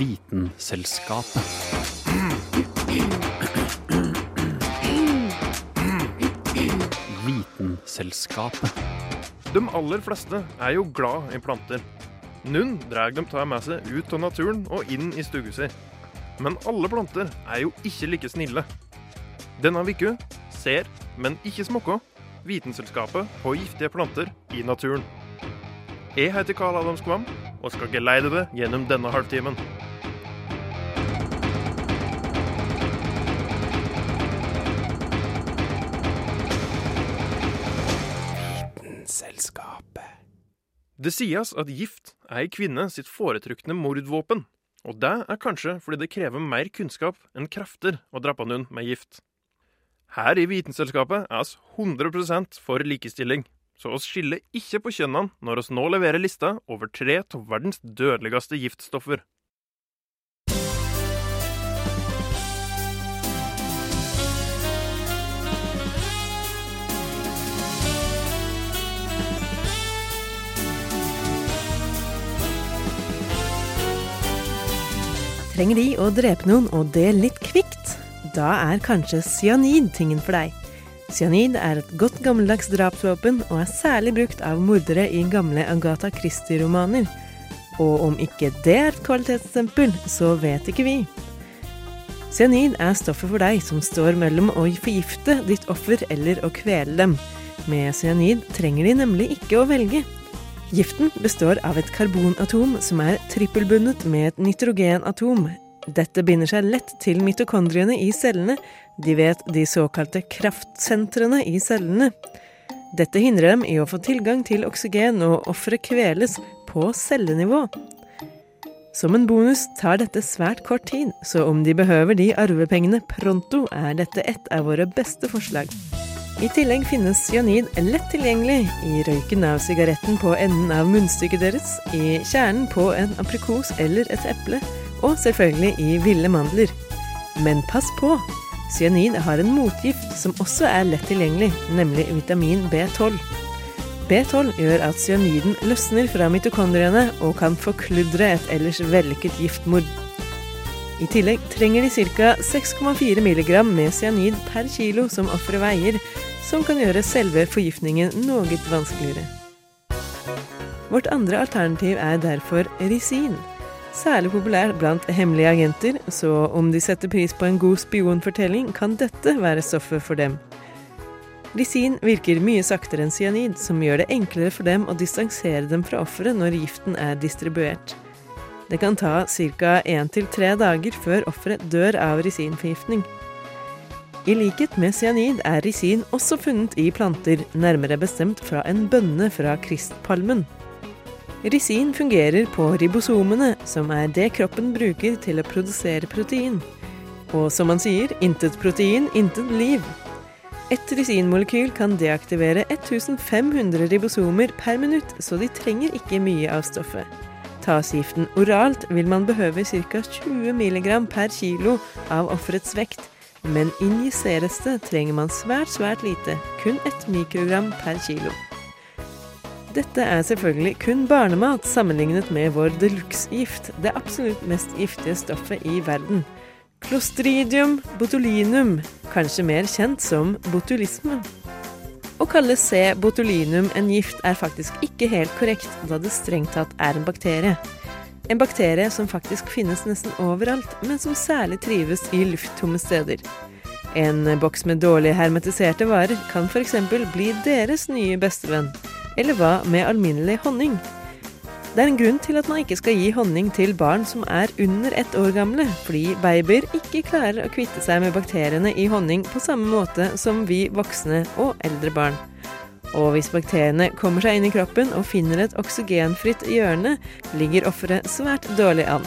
Vitenselskapet. Vitenselskapet. De aller fleste er jo glad i planter. Noen drar dem ta med seg ut av naturen og inn i stugu si. Men alle planter er jo ikke like snille. Denne uka ser, men ikke smokker, Vitenselskapet på giftige planter i naturen. Jeg heter Karl Adam Skvam og skal geleide det gjennom denne halvtimen. Det sies at gift er ei kvinne sitt foretrukne mordvåpen. Og det er kanskje fordi det krever mer kunnskap enn krefter å drepe noen med gift. Her i Vitenselskapet er oss 100% for likestilling, så oss skiller ikke på kjønnene når oss nå leverer lista over tre av verdens dødeligste giftstoffer. Trenger de å drepe noen, og det litt kvikt? Da er kanskje cyanid tingen for deg. Cyanid er et godt gammeldags drapsvåpen, og er særlig brukt av mordere i gamle Agatha Christie-romaner. Og om ikke det er et kvalitetsstempel, så vet ikke vi. Cyanid er stoffet for deg som står mellom å forgifte ditt offer eller å kvele dem. Med cyanid trenger de nemlig ikke å velge. Giften består av et karbonatom som er trippelbundet med et nitrogenatom. Dette binder seg lett til mitokondriene i cellene, de vet de såkalte kraftsentrene i cellene. Dette hindrer dem i å få tilgang til oksygen, og offeret kveles på cellenivå. Som en bonus tar dette svært kort tid, så om de behøver de arvepengene pronto, er dette et av våre beste forslag. I tillegg finnes cyanid lett tilgjengelig i røyken av sigaretten på enden av munnstykket deres, i kjernen på en aprikos eller et eple, og selvfølgelig i ville mandler. Men pass på! Cyanid har en motgift som også er lett tilgjengelig, nemlig vitamin B12. B12 gjør at cyaniden løsner fra mitokondriene og kan forkludre et ellers vellykket giftmord. I tillegg trenger de ca. 6,4 mg med cyanid per kilo som offeret veier, som kan gjøre selve forgiftningen noe vanskeligere. Vårt andre alternativ er derfor risin. Særlig populær blant hemmelige agenter, så om de setter pris på en god spionfortelling, kan dette være stoffet for dem. Risin virker mye saktere enn cyanid, som gjør det enklere for dem å distansere dem fra offeret når giften er distribuert. Det kan ta ca. 1-3 dager før offeret dør av risinforgiftning. I likhet med cyanid er risin også funnet i planter, nærmere bestemt fra en bønne fra kristpalmen. Risin fungerer på ribosomene, som er det kroppen bruker til å produsere protein. Og som man sier, intet protein, intet liv. Et risinmolekyl kan deaktivere 1500 ribosomer per minutt, så de trenger ikke mye av stoffet. Tas giften oralt, vil man behøve ca. 20 mg per kilo av offerets vekt, men injiseres det, trenger man svært, svært lite, kun ett mikrogram per kilo. Dette er selvfølgelig kun barnemat sammenlignet med vår de luxe-gift, det absolutt mest giftige stoffet i verden. Clostridium botulinum, kanskje mer kjent som botulisme. Å kalle C. botulinum en gift er faktisk ikke helt korrekt, da det strengt tatt er en bakterie. En bakterie som faktisk finnes nesten overalt, men som særlig trives i lufttomme steder. En boks med dårlig hermetiserte varer kan f.eks. bli deres nye bestevenn. Eller hva med alminnelig honning? Det er en grunn til at man ikke skal gi honning til barn som er under ett år gamle, fordi babyer ikke klarer å kvitte seg med bakteriene i honning på samme måte som vi voksne og eldre barn. Og hvis bakteriene kommer seg inn i kroppen og finner et oksygenfritt hjørne, ligger offeret svært dårlig an.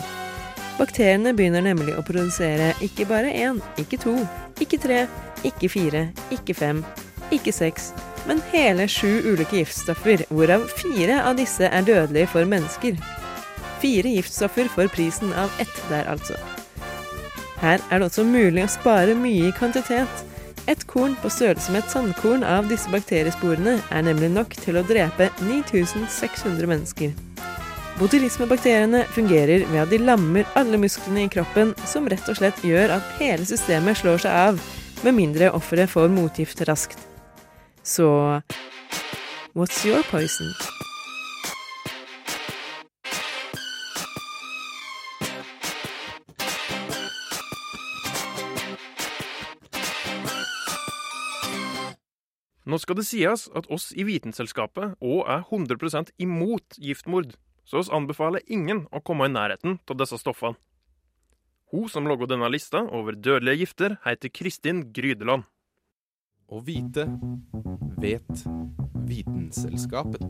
Bakteriene begynner nemlig å produsere ikke bare én, ikke to, ikke tre, ikke fire, ikke fem, ikke seks, men hele sju ulike giftstoffer, hvorav fire av disse er dødelige for mennesker. Fire giftstoffer for prisen av ett der, altså. Her er det også mulig å spare mye i kvantitet. Et korn på størrelse med et sandkorn av disse bakteriesporene er nemlig nok til å drepe 9600 mennesker. Botulismebakteriene fungerer ved at de lammer alle musklene i kroppen, som rett og slett gjør at hele systemet slår seg av, med mindre offeret får motgift raskt. Så what's your poison? Nå skal det sies at oss i Vitenselskapet òg er 100% imot giftmord, så oss anbefaler ingen å komme i nærheten av disse stoffene. Hun som laga denne lista over dødelige gifter, heter Kristin Grydeland. Å vite vet Vitenselskapet.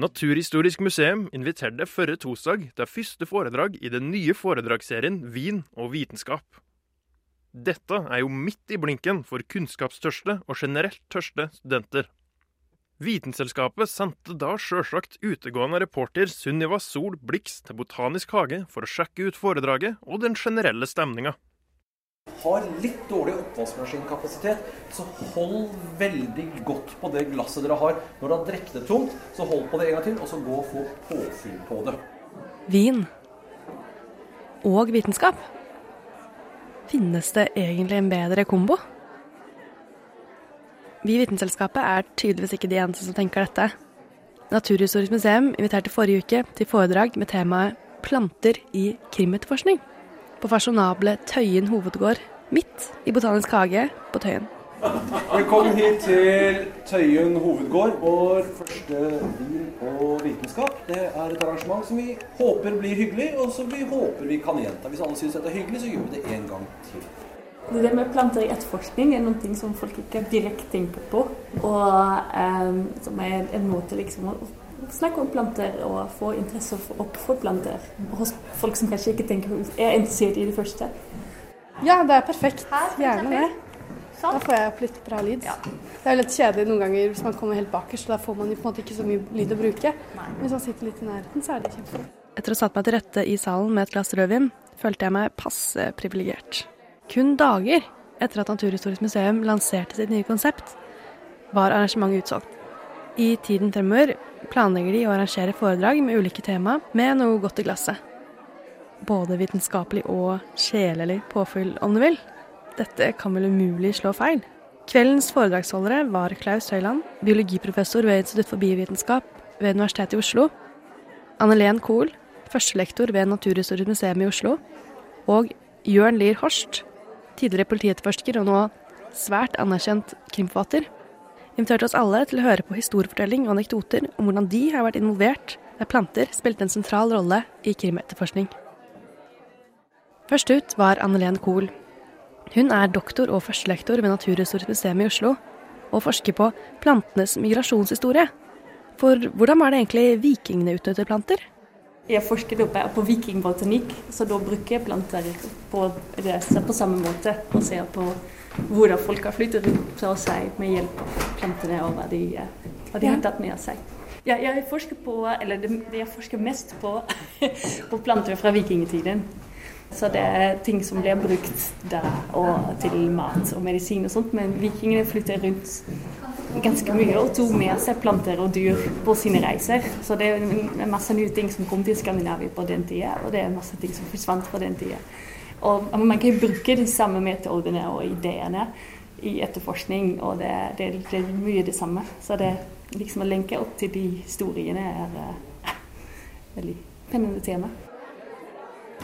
Naturhistorisk museum inviterte forrige torsdag til første foredrag i den nye foredragsserien Vin og vitenskap. Dette er jo midt i blinken for kunnskapstørste og generelt tørste studenter. Vitenselskapet sendte da sjølsagt utegående reporter Sunniva Sol Blix til Botanisk hage for å sjekke ut foredraget og den generelle stemninga. Har litt dårlig oppvaskmaskinkapasitet, så hold veldig godt på det glasset dere har. Når dere har drukket det tomt, så hold på det en gang til, og så gå og få påfyll på det. Vin og vitenskap. Finnes det egentlig en bedre kombo? Vi i Vitenselskapet er tydeligvis ikke de eneste som tenker dette. Naturhistorisk museum inviterte forrige uke til foredrag med temaet 'Planter i krimetterforskning' på fasjonable Tøyen hovedgård, midt i Botanisk hage på Tøyen. Velkommen hit til Tøyen hovedgård, vår første vin og vitenskap. Det er et arrangement som vi håper blir hyggelig, og som vi håper vi kan gjenta. Hvis alle syns dette er hyggelig, så gjør vi det en gang til. Det der med planter i etterforskning er noe som folk ikke direkte tenker på. Og eh, som er en måte liksom å snakke om planter og få interesse opp for planter hos folk som kanskje ikke tenker, er interessert i det første. Ja, det er perfekt. Gjerne det. Da får jeg opp litt bra lyd. Det er jo litt kjedelig noen ganger hvis man kommer helt bakerst, så da får man jo på en måte ikke så mye lyd å bruke. Nei. hvis man sitter litt i nærheten, så er det kjempefint. Etter å ha satt meg til rette i salen med et glass rødvin, følte jeg meg passe privilegert. Kun dager etter at Naturhistorisk museum lanserte sitt nye konsept, var arrangementet utsolgt. I tiden fremover planlegger de å arrangere foredrag med ulike tema med noe godt i glasset. Både vitenskapelig og sjelelig påfyll, om du vil. Dette kan vel umulig slå feil. Kveldens foredragsholdere var Klaus Høiland, biologiprofessor ved Institutt for biovitenskap ved Universitetet i Oslo, Annelen Kohl, førstelektor ved Naturhistorisk museum i Oslo, og Jørn Lier Horst, tidligere politietterforsker og nå svært anerkjent krimforfatter, inviterte oss alle til å høre på historiefortelling og anekdoter om hvordan de har vært involvert der planter spilte en sentral rolle i krimetterforskning. Først ut var Annelen Kohl. Hun er doktor og førstelektor ved Naturhistorisk museum i Oslo, og forsker på plantenes migrasjonshistorie. For hvordan var det egentlig vikingene utnyttet planter? Jeg forsker på vikingbotanikk, så da bruker jeg planter på, på samme måte. Og ser på hvordan folk har flyttet rundt fra seg med hjelp av plantene, og hva de, hva de har tatt med seg. Ja, jeg forsker på, eller det, jeg forsker mest på, på planter fra vikingtiden. Så det er ting som blir brukt der og til mat og medisin og sånt. Men vikingene flytter rundt ganske mye og tok med seg planter og dyr på sine reiser. Så det er masse nye ting som kom til Skandinavia på den tida, og det er masse ting som forsvant på den tida. Og man kan bruke de samme metodene og ideene i etterforskning, og det, det, det er mye det samme. Så det liksom å lenke opp til de historiene er uh, veldig spennende tema.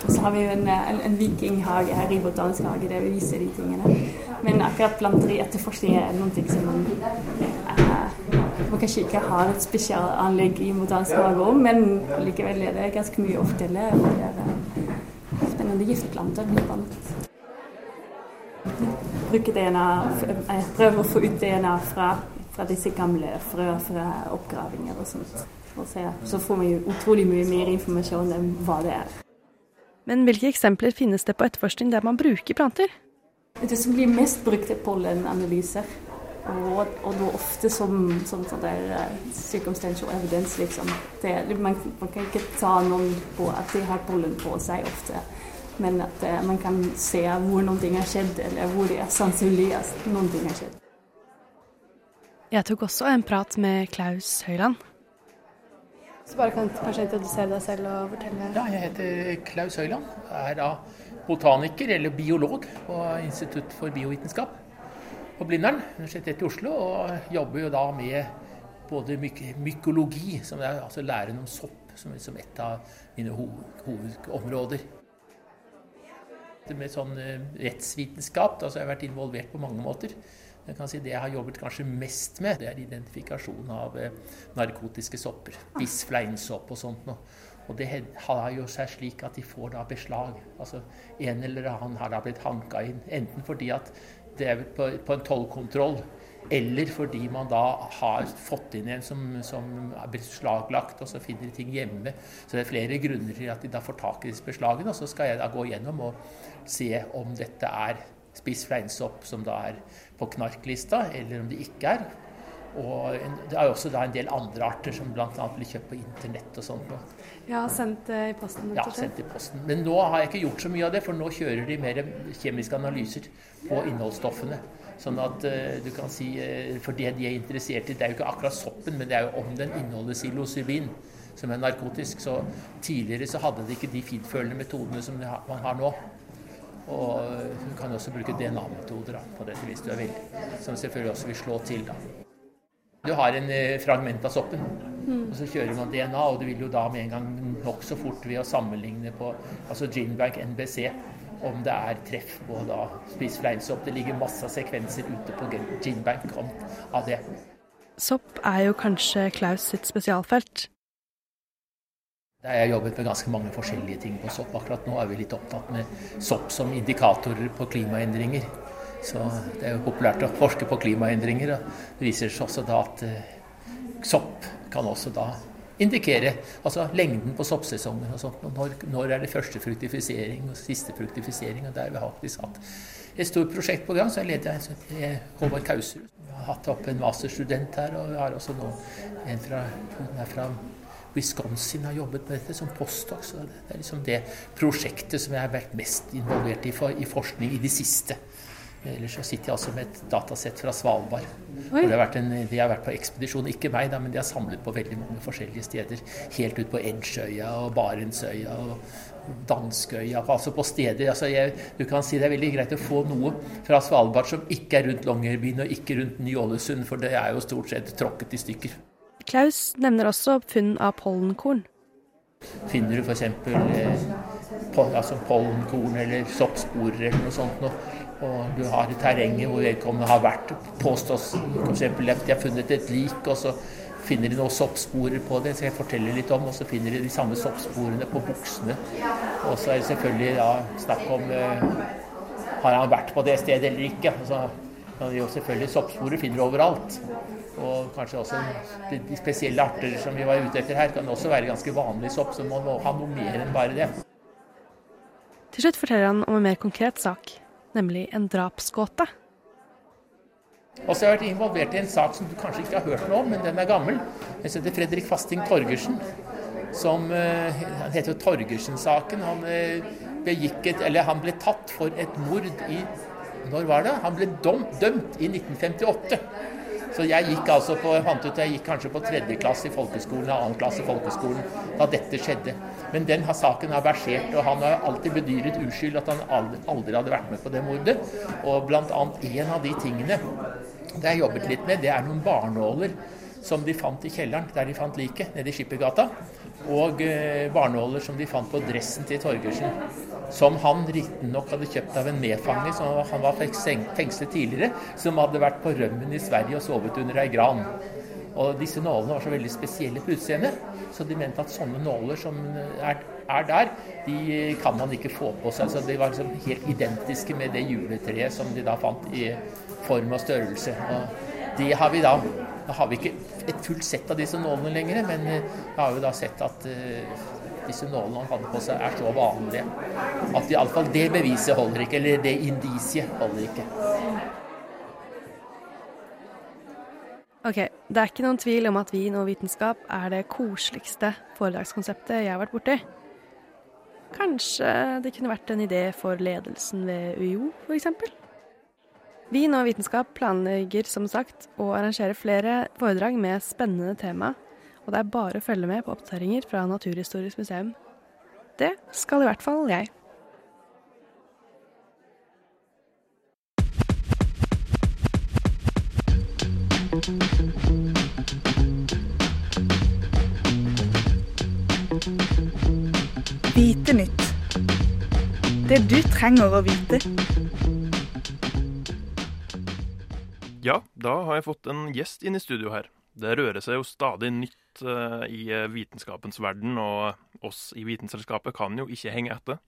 Og så har vi jo en, en, en vikinghage her i Botanisk hage der vi viser de tingene. Men akkurat planter i etterforskning er noe som man, eh, man kanskje ikke har et spesialanlegg i Botanisk hage om, men likevel er det ganske mye å fortelle. Og det er uh, spennende giftplanter blant annet. Bruke DNA, prøve å få ut DNA fra, fra disse gamle frø fra oppgravinger og sånt. Og så, så får vi jo utrolig mye mer informasjon enn hva det er. Men hvilke eksempler finnes det på etterforskning der man bruker planter? Det som blir mest brukt, er pollenanalyser. Og, og da ofte som, som sånn der uh, circumstantial evidence, liksom. Det, man, man, kan ikke ta noen på at de har pollen på seg ofte. men at uh, man kan se hvor noe har skjedd, eller hvor det er sannsynlig at noe har skjedd. Jeg tok også en prat med Klaus Høiland. Så bare kan kanskje introdusere deg selv og fortelle Ja, jeg heter Klaus Høiland. Jeg er da botaniker, eller biolog, på Institutt for biovitenskap på Blindern, Universitetet i Oslo. Og jobber jo da med både myk mykologi, som er altså læren om sopp, som er liksom et av mine hovedområder. Med sånn eh, rettsvitenskap da, så har jeg vært involvert på mange måter. Jeg kan si Det jeg har jobbet kanskje mest med, det er identifikasjon av eh, narkotiske sopper. Bisfleinsopp og sånt noe. Og det har jo seg slik at de får da beslag. Altså En eller annen har da blitt hanka inn. Enten fordi at det er på, en tollkontroll, eller fordi man da har fått inn en som, som er beslaglagt, og så finner de ting hjemme. Så det er flere grunner til at de da får tak i disse beslagene. Og så skal jeg da gå gjennom og se om dette er spiss fleinsopp som da er på knarklista, eller om det ikke er. Og det er jo også da en del andre arter som bl.a. blir kjøpt på internett og sånt. Ja, sendt eh, i posten? Ja, sendt i posten. Men nå har jeg ikke gjort så mye av det, for nå kjører de mer kjemiske analyser på innholdsstoffene. Sånn at uh, du kan si uh, For det de er interessert i, det er jo ikke akkurat soppen, men det er jo om den inneholder psilocybin, som er narkotisk. Så tidligere så hadde de ikke de fintfølende metodene som man har nå. Og du kan også bruke DNA-metoder på dette hvis du er villig, som selvfølgelig også vil slå til. da. Du har en eh, fragment av soppen, mm. og så kjører man DNA, og du vil jo da med en gang nokså fort ved å sammenligne på altså Genebank NBC om det er treff på da spis fleinsopp. Det ligger masse sekvenser ute på Genebank av det. Sopp er jo kanskje Klaus sitt spesialfelt. Jeg har jobbet med ganske mange forskjellige ting på sopp. Akkurat nå er vi litt opptatt med sopp som indikatorer på klimaendringer. Så det er jo populært å forske på klimaendringer. og Det viser seg også da at uh, sopp kan også da indikere altså lengden på soppsesongen og sånt. Når, når er det første fruktifisering og siste fruktifisering. og Der har vi faktisk hatt et stort prosjekt på gang. Så jeg leder jeg Håvard Kauserud. Vi har hatt opp en masterstudent her, og vi har også nå en fra, fra Wisconsin har jobbet med dette som postdoc. Så det er liksom det prosjektet som jeg har vært mest involvert i, for, i forskning i det siste. Ellers så sitter jeg altså med et datasett fra Svalbard. De har, en, de har vært på ekspedisjon, ikke meg, da, men de har samlet på veldig mange forskjellige steder. Helt ut på Edgeøya og Barentsøya og Danskøya. Altså på steder altså jeg, Du kan si det er veldig greit å få noe fra Svalbard som ikke er rundt Longyearbyen og ikke rundt Ny-Ålesund, for det er jo stort sett tråkket i stykker. Klaus nevner også funn av pollenkorn. Finner du f.eks. Eh, altså pollenkorn eller soppsporer eller noe sånt noe, og du har terrenget hvor vedkommende har vært, påstås f.eks. at de har funnet et lik, og så finner de noen soppsporer på det, så jeg forteller litt om, og så finner de de samme soppsporene på buksene. Og så er det selvfølgelig da snakk om eh, har han vært på det stedet eller ikke. Altså, selvfølgelig Soppsporer finner du overalt. Og kanskje også de spesielle arter som vi var ute etter her, kan også være ganske vanlig sopp, så man må ha noe mer enn bare det. Til slutt forteller han om en mer konkret sak, nemlig en drapsgåte. Og så har jeg vært involvert i en sak som du kanskje ikke har hørt noe om, men den er gammel. Den heter Fredrik Fasting Torgersen. Som, uh, han heter jo Torgersen-saken. Han, eller han ble tatt for et mord i Når var det? Han ble dom, dømt i 1958. Så jeg gikk altså på, fant ut jeg gikk kanskje på tredje klasse i folkeskolen og annen klasse i folkeskolen da dette skjedde. Men den saken har versert, og han har alltid bedyret uskyld at han aldri, aldri hadde vært med på det mordet. Og bl.a. en av de tingene det jeg jobbet litt med, det er noen barnåler som de fant i kjelleren der de fant liket, nede i Skippergata. Og eh, barnåler som de fant på dressen til Torgersen. Som han riktignok hadde kjøpt av en medfange som han var fengslet tidligere, som hadde vært på rømmen i Sverige og sovet under ei gran. Og disse nålene var så veldig spesielle på utseendet, så de mente at sånne nåler som er, er, der, de kan man ikke få på seg. Så de var liksom helt identiske med det juletreet som de da fant i form og størrelse. Og det har vi da da har vi ikke et fullt sett av disse nålene lenger, men vi har jo da sett at uh, disse nålene han hadde på seg, er så vanlige at iallfall det beviset holder ikke, eller det indisiet holder ikke. Ok, Det er ikke noen tvil om at vin og vitenskap er det koseligste foredragskonseptet jeg har vært borti. Kanskje det kunne vært en idé for ledelsen ved UiO, f.eks.? Vi nå Vitenskap planlegger som sagt å arrangere flere foredrag med spennende tema, og det er bare å følge med på oppdateringer fra Naturhistorisk museum. Det skal i hvert fall jeg. Vite nytt. Det du trenger å vite. Ja, da har jeg fått en gjest inn i studio her. Det rører seg jo stadig nytt uh, i eh, vitenskapens verden, og oss i Vitenselskapet kan jo ikke henge etter.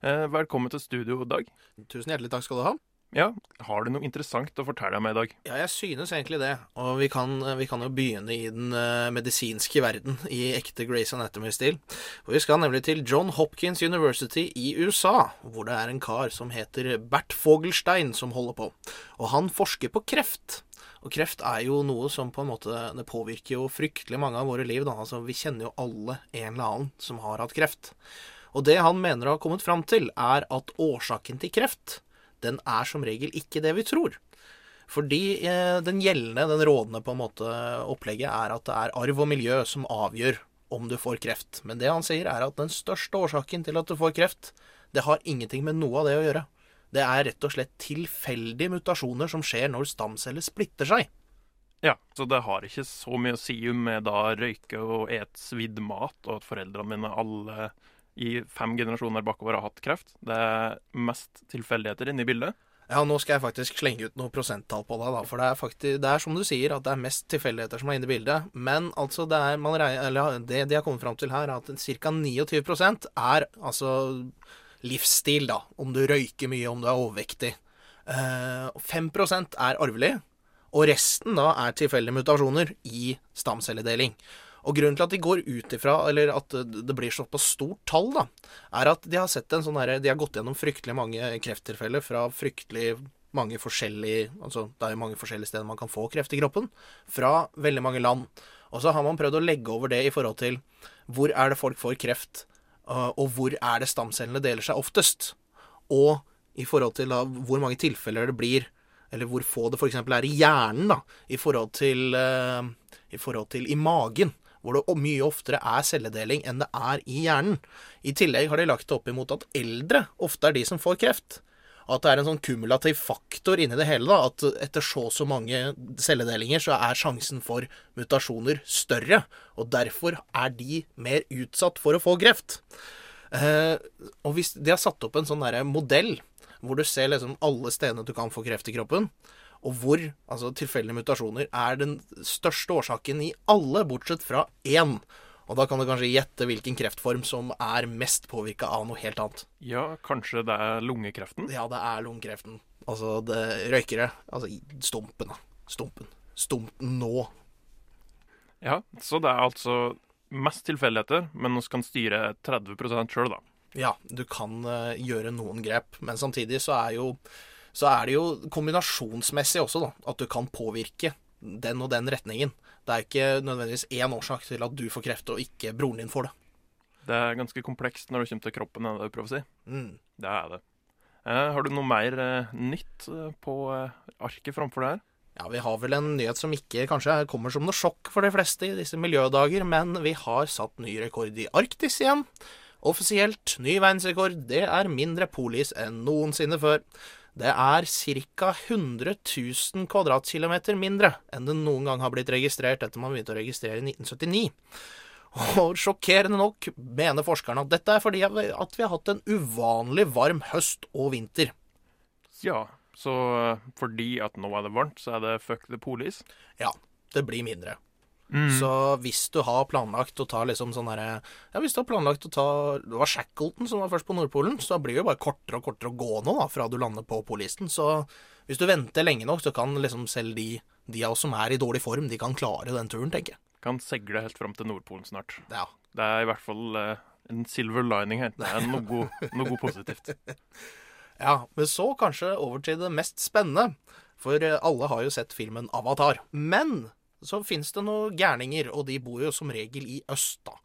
Uh, velkommen til studio, Dag. Tusen hjertelig takk skal du ha. Ja, Har du noe interessant å fortelle meg i dag? Ja, jeg synes egentlig det. Og vi kan, vi kan jo begynne i den uh, medisinske verden, i ekte Grace Anatomy-stil. For vi skal nemlig til John Hopkins University i USA, hvor det er en kar som heter Bert Fogelstein som holder på. Og han forsker på kreft. Og kreft er jo noe som på en måte Det påvirker jo fryktelig mange av våre liv. da, altså Vi kjenner jo alle en eller annen som har hatt kreft. Og det han mener å ha kommet fram til, er at årsaken til kreft den er som regel ikke det vi tror. Fordi eh, den gjeldende, den rådende på en måte opplegget er at det er arv og miljø som avgjør om du får kreft. Men det han sier, er at den største årsaken til at du får kreft, det har ingenting med noe av det å gjøre. Det er rett og slett tilfeldige mutasjoner som skjer når stamceller splitter seg. Ja, så det har ikke så mye å si om jeg da røyker og et svidd mat, og at foreldrene mine alle i fem generasjoner bakover har hatt kreft. Det er mest tilfeldigheter inne i bildet. Ja, nå skal jeg faktisk slenge ut noe prosenttall på deg, da. For det er faktisk, det er som du sier, at det er mest tilfeldigheter som er inne i bildet. Men altså, det, er, eller, det de har kommet fram til her, er at ca. 29% er altså livsstil, da. Om du røyker mye, om du er overvektig. Eh, 5 er arvelig. Og resten da er tilfeldige mutasjoner i stamcelledeling. Og grunnen til at de går ut ifra, eller at det blir såpass stort tall, da, er at de har sett en sånn herre De har gått gjennom fryktelig mange krefttilfeller fra fryktelig mange forskjellige Altså det er jo mange forskjellige steder man kan få kreft i kroppen. Fra veldig mange land. Og så har man prøvd å legge over det i forhold til hvor er det folk får kreft, og hvor er det stamcellene deler seg oftest. Og i forhold til da, hvor mange tilfeller det blir, eller hvor få det f.eks. er i hjernen, da, i forhold til, uh, i forhold til i magen hvor det mye oftere er celledeling enn det er i hjernen. I tillegg har de lagt det opp imot at eldre ofte er de som får kreft. At det er en sånn kumulativ faktor inni det hele. da, At etter så så mange celledelinger så er sjansen for mutasjoner større. Og derfor er de mer utsatt for å få kreft. Eh, og hvis De har satt opp en sånn modell hvor du ser liksom alle stedene du kan få kreft i kroppen og hvor altså tilfeldige mutasjoner er den største årsaken i alle, bortsett fra én. Og da kan du kanskje gjette hvilken kreftform som er mest påvirka av noe helt annet. Ja, kanskje det er lungekreften? Ja, det er lungekreften. Altså det røykere. Altså stumpen, da. Stumpen. Stumpen nå. Ja, så det er altså mest tilfeldigheter, men vi kan styre 30% sjøl, da. Ja, du kan uh, gjøre noen grep, men samtidig så er jo så er det jo kombinasjonsmessig også, da, at du kan påvirke den og den retningen. Det er ikke nødvendigvis én årsak til at du får kreft, og ikke broren din får det. Det er ganske komplekst når det kommer til kroppen, det du prøver å si. Mm. Det er det. Eh, har du noe mer eh, nytt eh, på eh, arket framfor det her? Ja, Vi har vel en nyhet som ikke kanskje kommer som noe sjokk for de fleste i disse miljødager, men vi har satt ny rekord i Arktis igjen. Offisielt ny verdensrekord. Det er mindre polis enn noensinne før. Det er ca. 100 000 kvadratkilometer mindre enn det noen gang har blitt registrert etter man begynte å registrere i 1979. Og sjokkerende nok mener forskerne at dette er fordi at vi har hatt en uvanlig varm høst og vinter. Ja, så fordi at nå er det varmt, så er det fuck the police? Ja, det blir mindre. Mm. Så hvis du har planlagt å ta liksom sånn herre Ja, hvis du har planlagt å ta Det var Shackleton som var først på Nordpolen, så da blir det jo bare kortere og kortere å gå nå da, fra du lander på polisten. Så hvis du venter lenge nok, så kan liksom selv de, de av oss som er i dårlig form, de kan klare den turen, tenker jeg. Kan segle helt fram til Nordpolen snart. Ja. Det er i hvert fall uh, en silver lining her. Det er noe, noe positivt. ja, men så kanskje over til det mest spennende. For eh, alle har jo sett filmen Avatar. Men så fins det noen gærninger, og de bor jo som regel i øst, da.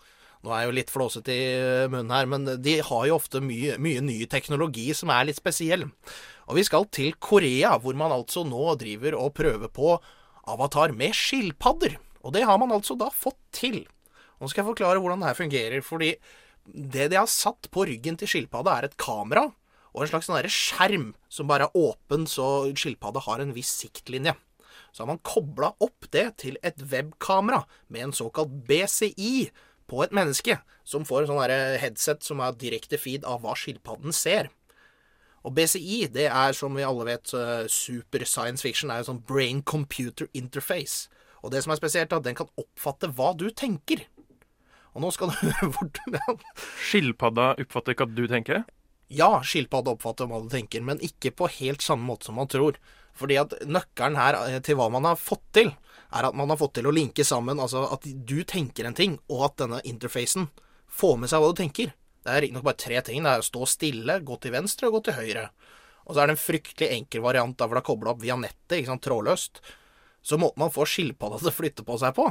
Nå er jeg jo litt flåsete i munnen her, men de har jo ofte mye, mye ny teknologi som er litt spesiell. Og vi skal til Korea, hvor man altså nå driver og prøver på avatar med skilpadder. Og det har man altså da fått til. Nå skal jeg forklare hvordan det her fungerer. fordi det de har satt på ryggen til skilpadda, er et kamera og en slags sånn skjerm som bare er åpen, så skilpadda har en viss siktlinje. Så har man kobla opp det til et webkamera med en såkalt BCI på et menneske, som får en sånn headset som er direkte feed av hva skilpadden ser. Og BCI, det er som vi alle vet, super science fiction, er jo sånn brain computer interface. Og det som er spesielt, er at den kan oppfatte hva du tenker. Og nå skal du høre hvordan Skilpadda oppfatter ikke at du tenker? Ja, skilpadda oppfatter hva du tenker, men ikke på helt samme måte som man tror. Fordi at nøkkelen her eh, til hva man har fått til, er at man har fått til å linke sammen altså at du tenker en ting, og at denne interfacen får med seg hva du tenker. Det er riktignok bare tre ting. Det er å stå stille, gå til venstre og gå til høyre. Og så er det en fryktelig enkel variant da, hvor det er kobla opp via nettet, ikke sant, trådløst. Så måten man får skilpadda til å flytte på seg på,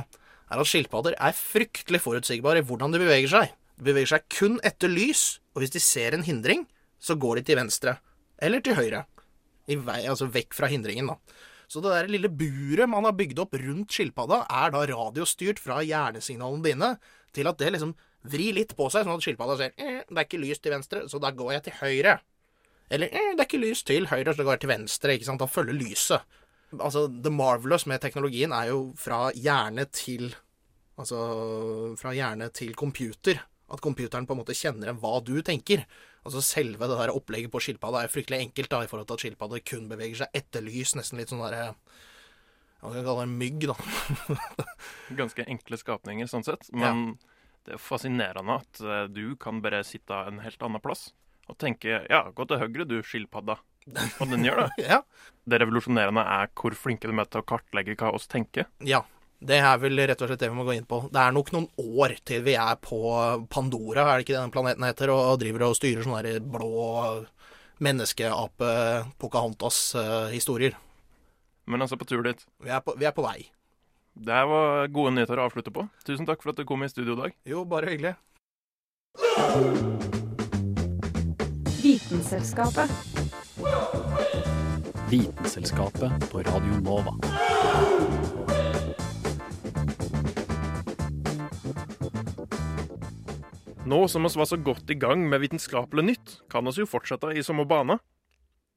er at skilpadder er fryktelig forutsigbare i hvordan de beveger seg. De beveger seg kun etter lys, og hvis de ser en hindring, så går de til venstre. Eller til høyre. Vei, altså vekk fra hindringen, da. Så det der lille buret man har bygd opp rundt skilpadda, er da radiostyrt fra hjernesignalene dine til at det liksom vrir litt på seg, sånn at skilpadda ser eh, det er ikke lys til venstre, så da går jeg til høyre. Eller eh, det er ikke lys til høyre, så da går jeg til venstre. ikke sant? Da følger lyset. Altså, The Marvelous med teknologien er jo fra hjerne til Altså fra hjerne til computer. At computeren på en måte kjenner hva du tenker. Altså Selve det der opplegget på skilpadda er fryktelig enkelt da, i forhold til at skilpadder kun beveger seg etter lys. Nesten litt sånn derre Hva skal jeg kalle det? Mygg, da. Ganske enkle skapninger sånn sett. Men ja. det er fascinerende at uh, du kan bare sitte en helt annen plass og tenke Ja, gå til høyre, du, skilpadda. Og den gjør det. ja. Det revolusjonerende er hvor flinke de er til å kartlegge hva oss tenker. Ja. Det er vel rett og slett det vi må gå inn på. Det er nok noen år til vi er på Pandora, er det ikke det den planeten heter, og driver og styrer sånne blå menneskeape Pocahontas-historier. Men altså på tur dit? Vi er på, vi er på vei. Det var gode nyheter å avslutte på. Tusen takk for at du kom i studio i dag. Jo, bare hyggelig. Vitenselskapet. Vitenselskapet på Radio Nova. Nå som vi var så godt i gang med vitenskapelig nytt, kan vi jo fortsette i samme bane.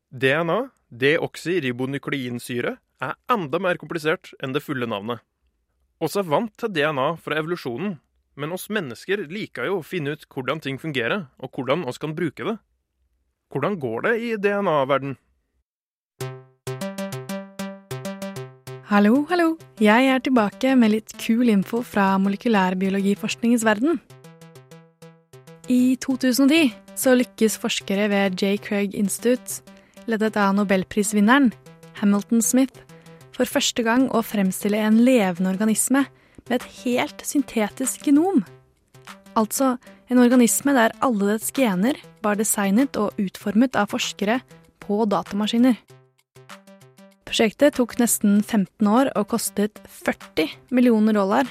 DNA, deoksyribonukleinsyre, er enda mer komplisert enn det fulle navnet. Oss er vant til DNA fra evolusjonen, men oss mennesker liker jo å finne ut hvordan ting fungerer, og hvordan oss kan bruke det. Hvordan går det i DNA-verden? Hallo, hallo. Jeg er tilbake med litt kul info fra molekylærbiologiforskningens verden. I 2010 så lykkes forskere ved J. Craig Institute, ledet av nobelprisvinneren Hamilton Smith, for første gang å fremstille en levende organisme med et helt syntetisk genom. Altså en organisme der alle dets gener var designet og utformet av forskere på datamaskiner. Prosjektet tok nesten 15 år og kostet 40 millioner dollar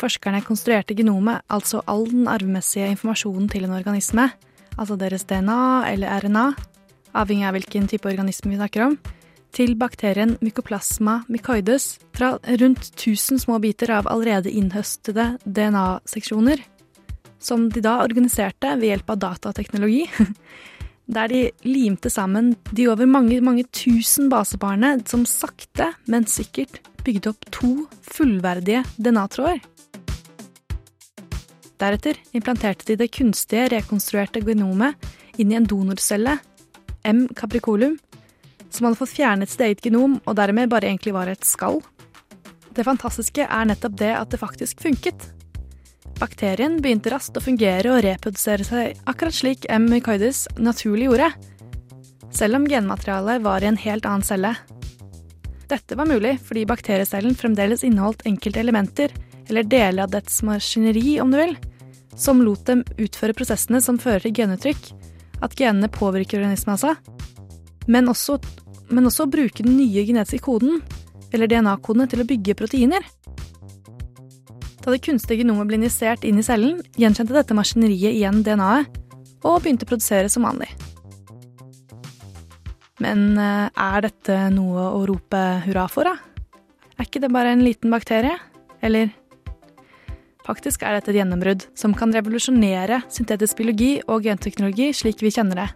Forskerne konstruerte genomet, altså all den arvemessige informasjonen til en organisme, altså deres DNA eller RNA, avhengig av hvilken type organisme vi snakker om, til bakterien Mycoplasma mycoides fra rundt 1000 små biter av allerede innhøstede DNA-seksjoner, som de da organiserte ved hjelp av datateknologi, der de limte sammen de over mange, mange tusen baseparene som sakte, men sikkert bygde opp to fullverdige DNA-tråder. Deretter implanterte de det kunstige, rekonstruerte genomet inn i en donorcelle, M. capricolum, som hadde fått fjernet sitt eget genom og dermed bare egentlig var et skall. Det fantastiske er nettopp det at det faktisk funket. Bakterien begynte raskt å fungere og reprodusere seg akkurat slik M. mycoides naturlig gjorde, selv om genmaterialet var i en helt annen celle. Dette var mulig fordi bakteriecellen fremdeles inneholdt enkelte elementer eller deler av dets maskineri, om du vil, som lot dem utføre prosessene som fører til genuttrykk, at genene påvirker organismen altså, men også, men også bruke den nye genetiske koden, eller DNA-kodene, til å bygge proteiner. Da det kunstige genomet ble injisert inn i cellen, gjenkjente dette maskineriet igjen DNA-et og begynte å produsere som vanlig. Men eh, er dette noe å rope hurra for, da? Er ikke det bare en liten bakterie? Eller Faktisk er dette et gjennombrudd som kan revolusjonere syntetisk biologi og genteknologi slik vi kjenner det.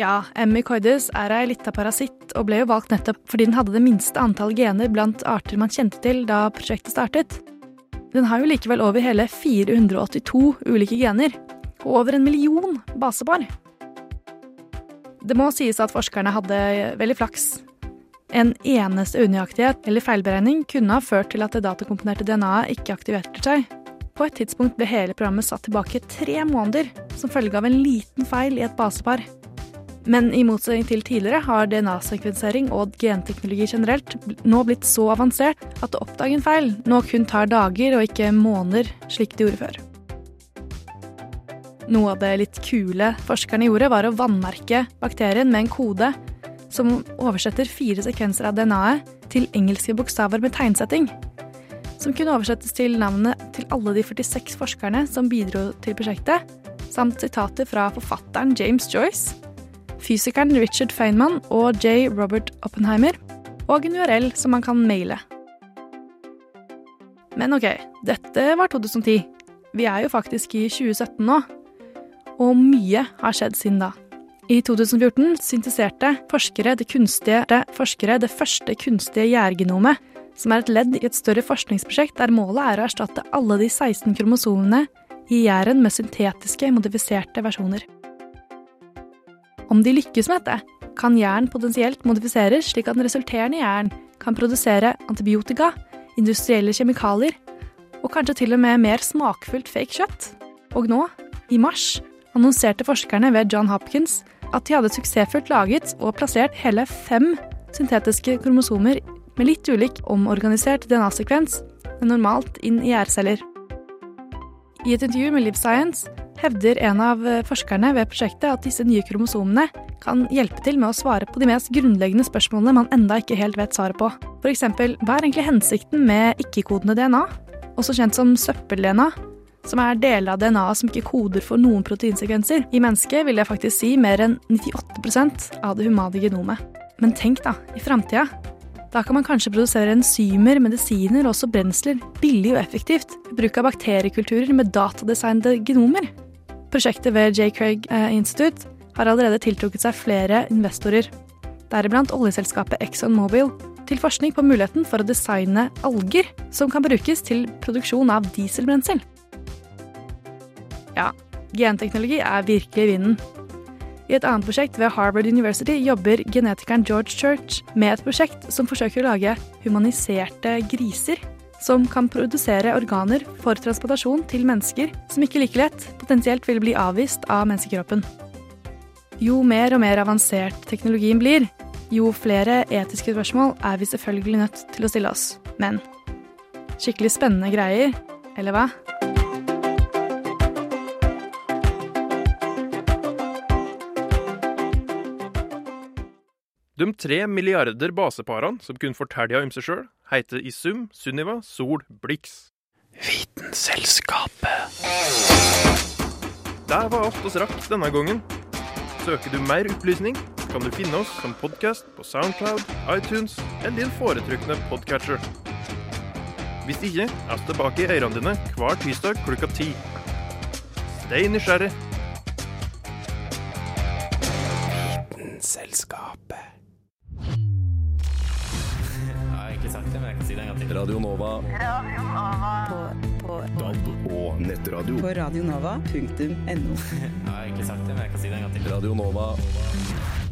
Ja, Emmy-Coides er ei lita parasitt og ble jo valgt nettopp fordi den hadde det minste antall gener blant arter man kjente til da prosjektet startet. Den har jo likevel over hele 482 ulike gener, og over en million basepar. Det må sies at forskerne hadde veldig flaks. En eneste unøyaktighet eller feilberegning kunne ha ført til at det datakomponerte DNA-et ikke aktiverte seg. På et tidspunkt ble hele programmet satt tilbake tre måneder som følge av en liten feil i et basepar. Men i motsetning til tidligere har DNA-sekvensering og genteknologi generelt nå blitt så avansert at å oppdage en feil nå kun tar dager og ikke måneder, slik det gjorde før. Noe av det litt kule forskerne gjorde, var å vannmerke bakterien med en kode som oversetter fire sekvenser av DNA-et til engelske bokstaver med tegnsetting. Som kunne oversettes til navnet til alle de 46 forskerne som bidro til prosjektet, samt sitater fra forfatteren James Joyce fysikeren Richard Feynman og J. Robert Oppenheimer, og en URL som man kan maile. Men ok, dette var 2010. Vi er jo faktisk i 2017 nå. Og mye har skjedd siden da. I 2014 synteserte forskere det, kunstige, forskere det første kunstige gjærgenomet, som er et ledd i et større forskningsprosjekt der målet er å erstatte alle de 16 kromosomene i gjæren med syntetiske, modifiserte versjoner. Om de lykkes med dette, kan jern potensielt modifiseres slik at den resulterende jern kan produsere antibiotika, industrielle kjemikalier og kanskje til og med mer smakfullt fake kjøtt. Og nå, i mars, annonserte forskerne ved John Hopkins at de hadde suksessfullt laget og plassert hele fem syntetiske kromosomer med litt ulik omorganisert DNA-sekvens enn normalt inn i gjærceller. I et intervju med Live Science hevder en av eh, forskerne ved prosjektet at disse nye kromosomene kan hjelpe til med å svare på de mest grunnleggende spørsmålene man enda ikke helt vet svaret på. F.eks.: Hva er egentlig hensikten med ikke-kodende DNA, også kjent som søppel-DNA? Som er deler av DNA-et som ikke koder for noen proteinsekvenser. I mennesket vil jeg faktisk si mer enn 98% av det humane genomet. Men tenk, da, i framtida. Da kan man kanskje produsere enzymer, medisiner og også brensler billig og effektivt ved bruk av bakteriekulturer med datadesignede genomer. Prosjektet ved J. Craig eh, Institute har allerede tiltrukket seg flere investorer, deriblant oljeselskapet Exxon Mobil, til forskning på muligheten for å designe alger som kan brukes til produksjon av dieselbrensel. Ja, genteknologi er virkelig vinden. I et annet prosjekt ved Harvard University jobber genetikeren George Church med et prosjekt som forsøker å lage humaniserte griser som kan produsere organer for transportasjon til mennesker som ikke like lett potensielt vil bli avvist av menneskekroppen. Jo mer og mer avansert teknologien blir, jo flere etiske spørsmål er vi selvfølgelig nødt til å stille oss. Men skikkelig spennende greier, eller hva? De tre milliarder baseparene som kunne fortelle om seg sjøl, heter i sum Sunniva Sol Blix. Vitenselskapet. Det var alt oss rakk denne gangen. Søker du mer opplysning, kan du finne oss som podkast på Soundcloud, iTunes eller din foretrukne podcatcher. Hvis ikke, er vi tilbake i ørene dine hver tirsdag klokka ti. Stay nysgjerrig. Vitenselskapet. Si det en gang til. Radio Nova. På, på, DAB og nettradio. på radionova.no. Jeg har egentlig sagt det, men jeg kan si det en gang til. Radio Nova.